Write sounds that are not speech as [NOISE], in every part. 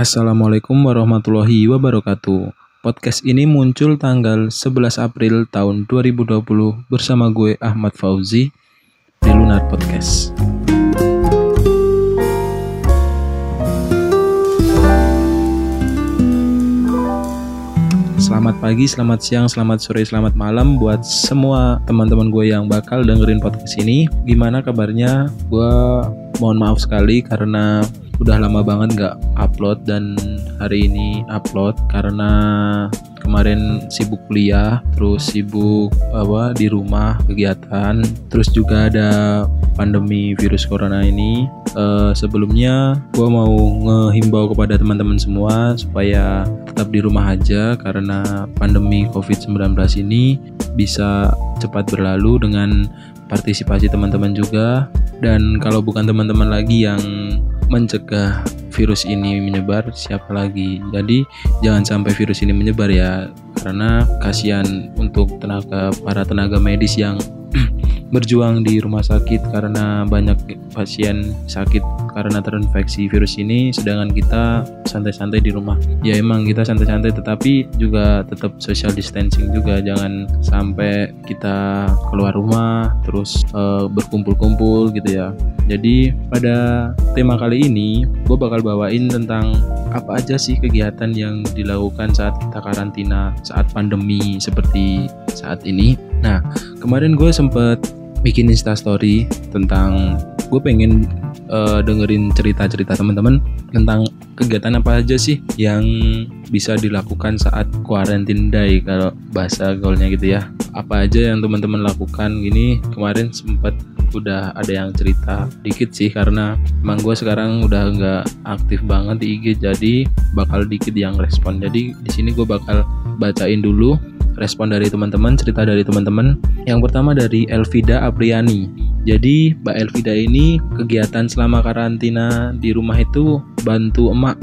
Assalamualaikum warahmatullahi wabarakatuh. Podcast ini muncul tanggal 11 April tahun 2020 bersama gue Ahmad Fauzi di Lunar Podcast. Selamat pagi, selamat siang, selamat sore, selamat malam buat semua teman-teman gue yang bakal dengerin podcast ini. Gimana kabarnya? Gue mohon maaf sekali karena udah lama banget nggak upload dan hari ini upload karena kemarin sibuk kuliah terus sibuk apa di rumah kegiatan terus juga ada pandemi virus corona ini. Uh, sebelumnya gue mau ngehimbau kepada teman-teman semua supaya tetap di rumah aja karena pandemi covid-19 ini bisa cepat berlalu dengan partisipasi teman-teman juga. Dan kalau bukan teman-teman lagi yang mencegah virus ini menyebar siapa lagi? Jadi jangan sampai virus ini menyebar ya karena kasihan untuk tenaga para tenaga medis yang [CLEARS THROAT] berjuang di rumah sakit karena banyak pasien sakit karena terinfeksi virus ini sedangkan kita santai-santai di rumah. Ya emang kita santai-santai tetapi juga tetap social distancing juga. Jangan sampai kita keluar rumah terus uh, berkumpul-kumpul gitu ya. Jadi pada tema kali ini gue bakal bawain tentang apa aja sih kegiatan yang dilakukan saat kita karantina saat pandemi seperti saat ini. Nah kemarin gue sempet bikin instastory tentang gue pengen uh, dengerin cerita-cerita teman-teman tentang kegiatan apa aja sih yang bisa dilakukan saat quarantine day kalau bahasa gaulnya gitu ya apa aja yang teman-teman lakukan gini kemarin sempat udah ada yang cerita dikit sih karena emang gue sekarang udah nggak aktif banget di IG jadi bakal dikit yang respon jadi di sini gue bakal bacain dulu respon dari teman-teman, cerita dari teman-teman. Yang pertama dari Elvida Apriani. Jadi Mbak Elvida ini kegiatan selama karantina di rumah itu bantu emak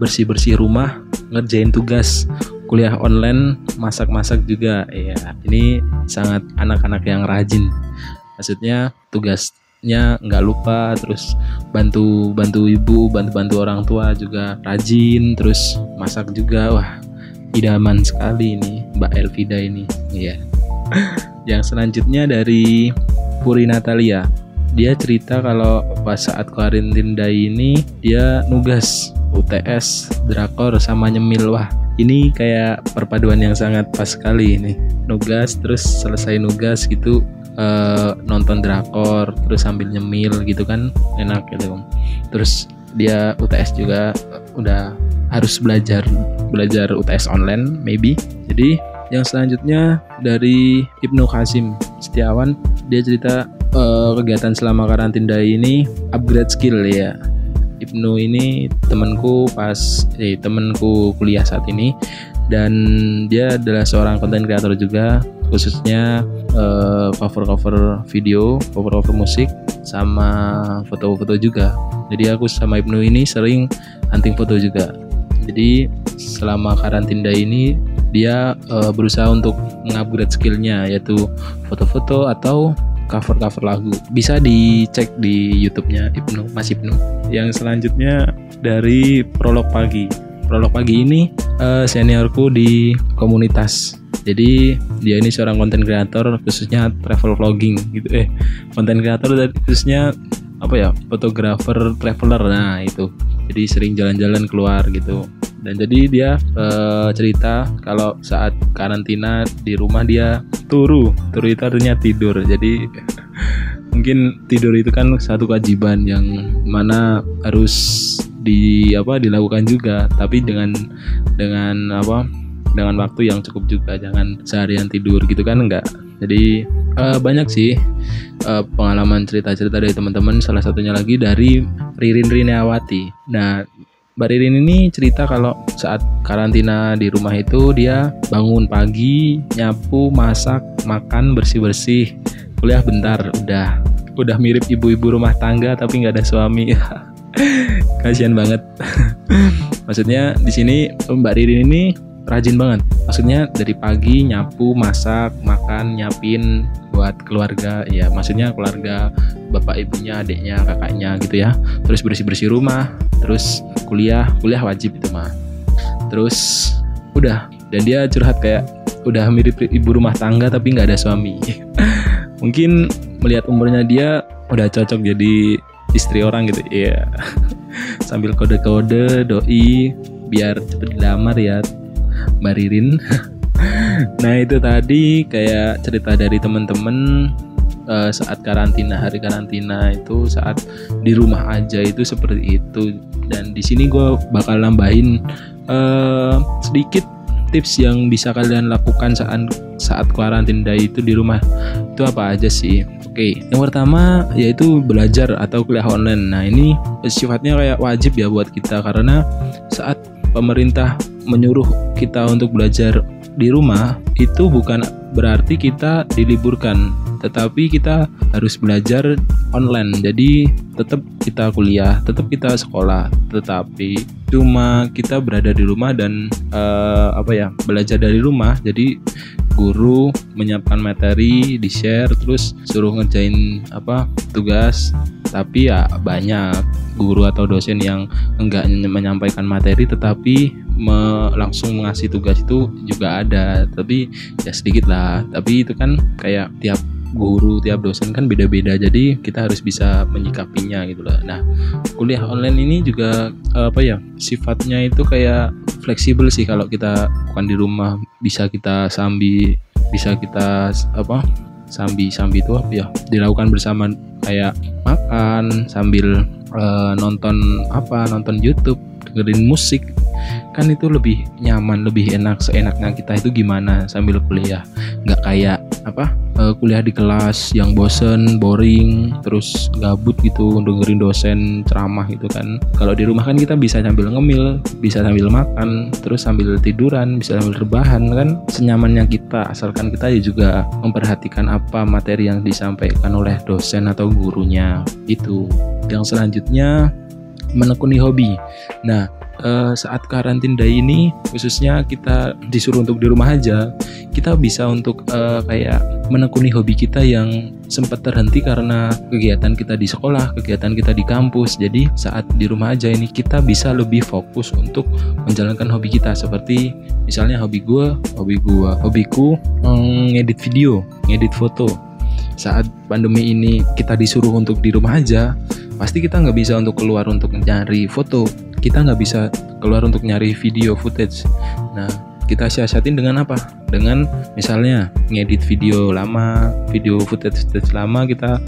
bersih-bersih rumah, ngerjain tugas, kuliah online, masak-masak juga. Ya, ini sangat anak-anak yang rajin. Maksudnya tugasnya nggak lupa terus bantu bantu ibu bantu bantu orang tua juga rajin terus masak juga. Wah idaman sekali ini Mbak Elvida ini. Iya. [LAUGHS] Yang selanjutnya dari Puri Natalia. Dia cerita kalau pas saat karantin day ini dia nugas UTS, drakor sama nyemil. Wah ini kayak perpaduan yang sangat pas sekali ini. Nugas terus selesai nugas gitu uh, nonton drakor terus sambil nyemil gitu kan. Enak gitu terus dia UTS juga udah harus belajar belajar UTS online maybe. Jadi yang selanjutnya dari Ibnu Kasim Setiawan dia cerita uh, kegiatan selama karantina ini upgrade skill ya Ibnu ini temanku pas eh temanku kuliah saat ini dan dia adalah seorang konten kreator juga khususnya uh, cover-cover video, cover-cover musik sama foto-foto juga. Jadi aku sama Ibnu ini sering hunting foto juga jadi selama karantina ini dia uh, berusaha untuk mengupgrade skillnya yaitu foto-foto atau cover-cover lagu. Bisa dicek di YouTube-nya Ibnu Mas Ibnu. Yang selanjutnya dari prolog pagi. Prolog pagi ini uh, seniorku di komunitas. Jadi dia ini seorang konten kreator khususnya travel vlogging gitu. Eh konten kreator khususnya apa ya fotografer traveler. Nah itu. Jadi sering jalan-jalan keluar gitu. Dan jadi dia uh, cerita kalau saat karantina di rumah dia turu turu itu artinya tidur. Jadi mungkin tidur itu kan satu kewajiban yang mana harus di apa dilakukan juga. Tapi dengan dengan apa dengan waktu yang cukup juga. Jangan seharian tidur gitu kan enggak. Jadi uh, banyak sih uh, pengalaman cerita-cerita dari teman-teman. Salah satunya lagi dari Ririn Riniawati nah Mbak Ririn ini cerita kalau saat karantina di rumah itu dia bangun pagi, nyapu, masak, makan, bersih-bersih, kuliah bentar, udah udah mirip ibu-ibu rumah tangga tapi nggak ada suami. [LAUGHS] Kasihan banget. [LAUGHS] Maksudnya di sini Mbak Ririn ini rajin banget. Maksudnya dari pagi nyapu, masak, makan, nyapin, buat keluarga. Ya maksudnya keluarga bapak ibunya adiknya kakaknya gitu ya. Terus bersih bersih rumah terus kuliah kuliah wajib itu mah. Terus udah dan dia curhat kayak udah mirip ibu rumah tangga tapi nggak ada suami. [LAUGHS] Mungkin melihat umurnya dia udah cocok jadi istri orang gitu ya [LAUGHS] sambil kode-kode doi biar cepet dilamar ya Mbak Ririn. [LAUGHS] Nah itu tadi kayak cerita dari temen-temen uh, saat karantina hari karantina itu saat di rumah aja itu seperti itu. Dan di sini gue bakal nambahin uh, sedikit tips yang bisa kalian lakukan saat saat karantina itu di rumah. Itu apa aja sih? Oke, yang pertama yaitu belajar atau kuliah online. Nah, ini sifatnya kayak wajib ya buat kita karena saat pemerintah menyuruh kita untuk belajar di rumah itu bukan berarti kita diliburkan tetapi kita harus belajar online. Jadi tetap kita kuliah tetap kita sekolah tetapi cuma kita berada di rumah dan uh, apa ya belajar dari rumah. Jadi guru menyiapkan materi di share terus suruh ngerjain apa tugas. Tapi ya banyak guru atau dosen yang enggak menyampaikan materi tetapi me langsung mengasih tugas itu juga ada. Tapi ya sedikit lah. Tapi itu kan kayak tiap guru tiap dosen kan beda-beda jadi kita harus bisa menyikapinya gitu lah nah kuliah online ini juga apa ya sifatnya itu kayak fleksibel sih kalau kita bukan di rumah bisa kita sambil bisa kita apa sambil sambil itu apa ya dilakukan bersama kayak makan sambil uh, nonton apa nonton YouTube dengerin musik. Kan itu lebih nyaman lebih enak seenaknya kita itu gimana sambil kuliah. Nggak kayak apa uh, kuliah di kelas yang bosen boring terus gabut gitu dengerin dosen ceramah gitu kan. Kalau di rumah kan kita bisa sambil ngemil bisa sambil makan terus sambil tiduran bisa sambil rebahan kan. Senyamannya kita asalkan kita juga memperhatikan apa materi yang disampaikan oleh dosen atau gurunya itu yang selanjutnya menekuni hobi. Nah, uh, saat karantina ini khususnya kita disuruh untuk di rumah aja kita bisa untuk uh, kayak menekuni hobi kita yang sempat terhenti karena kegiatan kita di sekolah kegiatan kita di kampus. Jadi saat di rumah aja ini kita bisa lebih fokus untuk menjalankan hobi kita. Seperti misalnya hobi gue hobi gue hobiku mm, ngedit video ngedit foto. Saat pandemi ini kita disuruh untuk di rumah aja pasti kita nggak bisa untuk keluar untuk mencari foto kita nggak bisa keluar untuk nyari video footage. Nah kita siasatin dengan apa? Dengan misalnya ngedit video lama video footage footage lama kita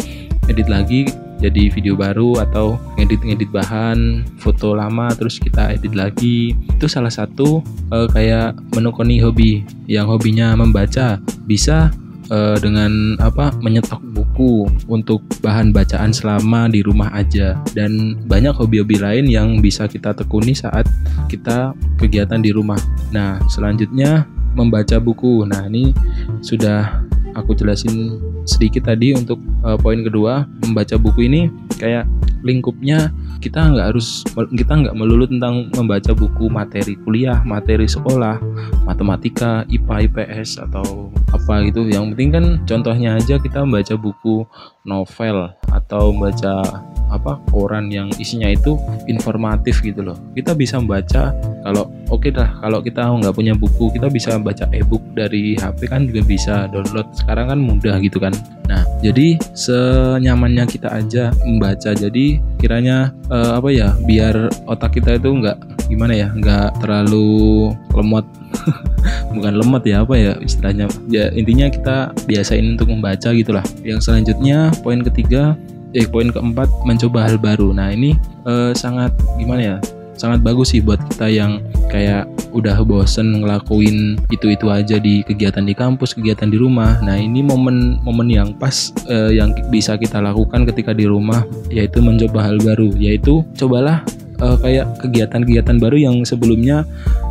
edit lagi jadi video baru atau ngedit-ngedit bahan foto lama terus kita edit lagi. Itu salah satu uh, kayak menekuni hobi. Yang hobinya membaca bisa uh, dengan apa? Menyetok buku untuk bahan bacaan selama di rumah aja dan banyak hobi-hobi lain yang bisa kita tekuni saat kita kegiatan di rumah. Nah, selanjutnya membaca buku. Nah, ini sudah aku jelasin sedikit tadi untuk uh, poin kedua, membaca buku ini kayak lingkupnya kita nggak harus kita nggak melulu tentang membaca buku materi kuliah materi sekolah matematika IPA IPS atau apa gitu. Yang penting kan contohnya aja kita membaca buku novel atau membaca apa koran yang isinya itu informatif gitu loh. Kita bisa membaca kalau oke okay dah kalau kita nggak punya buku kita bisa baca ebook dari HP kan juga bisa download. Sekarang kan mudah gitu kan. Nah jadi senyamannya kita aja membaca. Jadi kiranya uh, apa ya biar otak kita itu nggak gimana ya nggak terlalu lemot. [LAUGHS] Bukan lemot ya apa ya istilahnya. Ya intinya kita biasain untuk membaca gitulah. Yang selanjutnya poin ketiga eh poin keempat mencoba hal baru. Nah ini eh, sangat gimana ya sangat bagus sih buat kita yang kayak udah bosen ngelakuin itu-itu aja di kegiatan di kampus, kegiatan di rumah. Nah, ini momen-momen yang pas eh, yang bisa kita lakukan ketika di rumah yaitu mencoba hal baru, yaitu cobalah eh, kayak kegiatan-kegiatan baru yang sebelumnya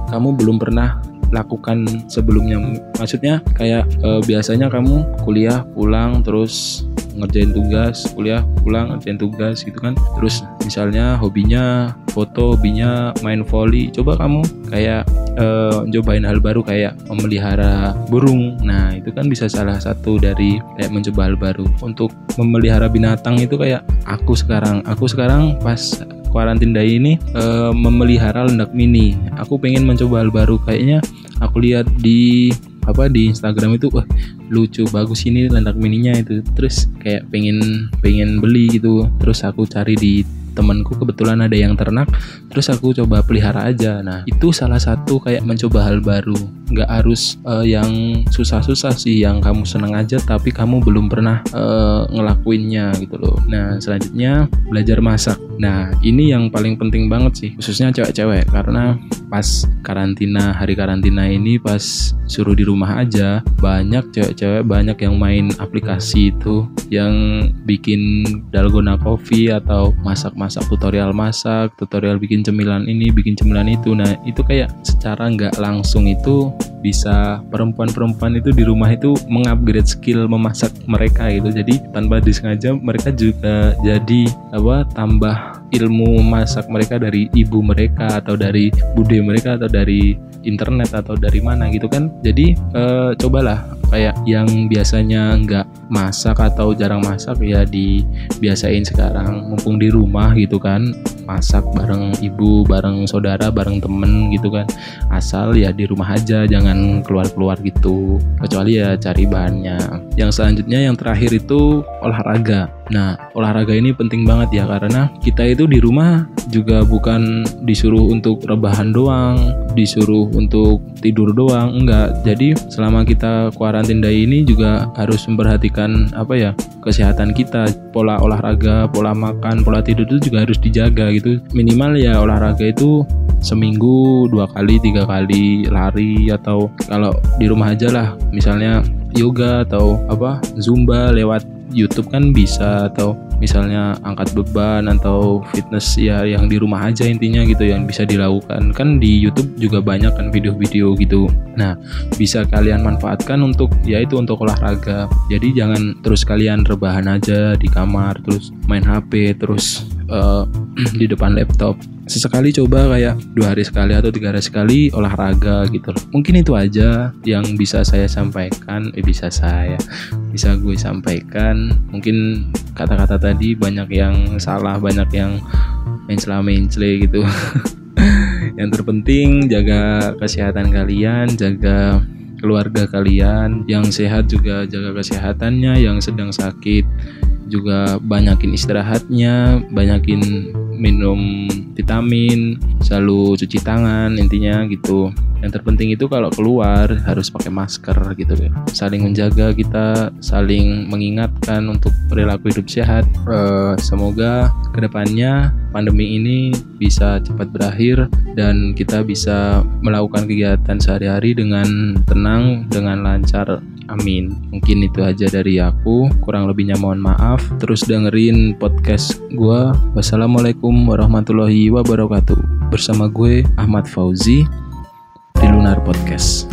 kamu belum pernah lakukan sebelumnya. Maksudnya kayak eh, biasanya kamu kuliah pulang terus ngerjain tugas kuliah pulang ngerjain tugas gitu kan. Terus misalnya hobinya foto hobinya main volley coba kamu kayak uh, cobain hal baru kayak memelihara burung. Nah itu kan bisa salah satu dari kayak mencoba hal baru. Untuk memelihara binatang itu kayak aku sekarang. Aku sekarang pas karantina ini uh, memelihara lendak mini. Aku pengen mencoba hal baru. Kayaknya aku lihat di apa di Instagram itu wah lucu bagus ini landak mininya itu. Terus kayak pengen pengen beli gitu. Terus aku cari di temanku kebetulan ada yang ternak terus aku coba pelihara aja. Nah itu salah satu kayak mencoba hal baru. Nggak harus uh, yang susah-susah sih yang kamu senang aja tapi kamu belum pernah uh, ngelakuinnya gitu loh. Nah selanjutnya belajar masak. Nah ini yang paling penting banget sih khususnya cewek-cewek karena pas karantina hari karantina ini pas suruh di rumah aja banyak cewek-cewek banyak yang main aplikasi itu yang bikin dalgona coffee atau masak masak tutorial masak tutorial bikin cemilan ini bikin cemilan itu. Nah itu kayak secara nggak langsung itu bisa perempuan-perempuan itu di rumah itu mengupgrade skill memasak mereka gitu. Jadi tanpa disengaja mereka juga jadi apa tambah ilmu masak mereka dari ibu mereka atau dari bude mereka atau dari internet atau dari mana gitu kan. Jadi e, cobalah kayak yang biasanya nggak masak atau jarang masak ya dibiasain sekarang. Mumpung di rumah gitu kan masak bareng ibu bareng saudara bareng temen gitu kan. Asal ya di rumah aja jangan keluar-keluar gitu. Kecuali ya cari bahannya. Yang selanjutnya yang terakhir itu olahraga nah olahraga ini penting banget ya karena kita itu di rumah juga bukan disuruh untuk rebahan doang disuruh untuk tidur doang enggak. Jadi selama kita karantina ini juga harus memperhatikan apa ya kesehatan kita. Pola olahraga pola makan pola tidur itu juga harus dijaga gitu. Minimal ya olahraga itu seminggu dua kali tiga kali lari atau kalau di rumah aja lah. Misalnya yoga atau apa zumba lewat YouTube kan bisa atau misalnya angkat beban atau fitness ya yang di rumah aja intinya gitu yang bisa dilakukan. Kan di YouTube juga banyak kan video-video gitu. Nah bisa kalian manfaatkan untuk ya itu untuk olahraga. Jadi jangan terus kalian rebahan aja di kamar terus main HP terus uh, [CLEARS THROAT] di depan laptop sesekali coba kayak dua hari sekali atau tiga hari sekali olahraga gitu loh. Mungkin itu aja yang bisa saya sampaikan eh bisa saya bisa gue sampaikan. Mungkin kata-kata tadi banyak yang salah banyak yang mencela mencela gitu. [LAUGHS] Yang terpenting jaga kesehatan kalian jaga keluarga kalian. Yang sehat juga jaga kesehatannya yang sedang sakit juga banyakin istirahatnya banyakin minum vitamin selalu cuci tangan intinya gitu yang terpenting itu kalau keluar harus pakai masker gitu ya saling menjaga kita saling mengingatkan untuk perilaku hidup sehat uh, semoga ke depannya pandemi ini bisa cepat berakhir dan kita bisa melakukan kegiatan sehari-hari dengan tenang dengan lancar Amin. Mungkin itu aja dari aku. Kurang lebihnya mohon maaf. Terus dengerin podcast gue. Wassalamualaikum warahmatullahi wabarakatuh. Bersama gue Ahmad Fauzi di Lunar Podcast.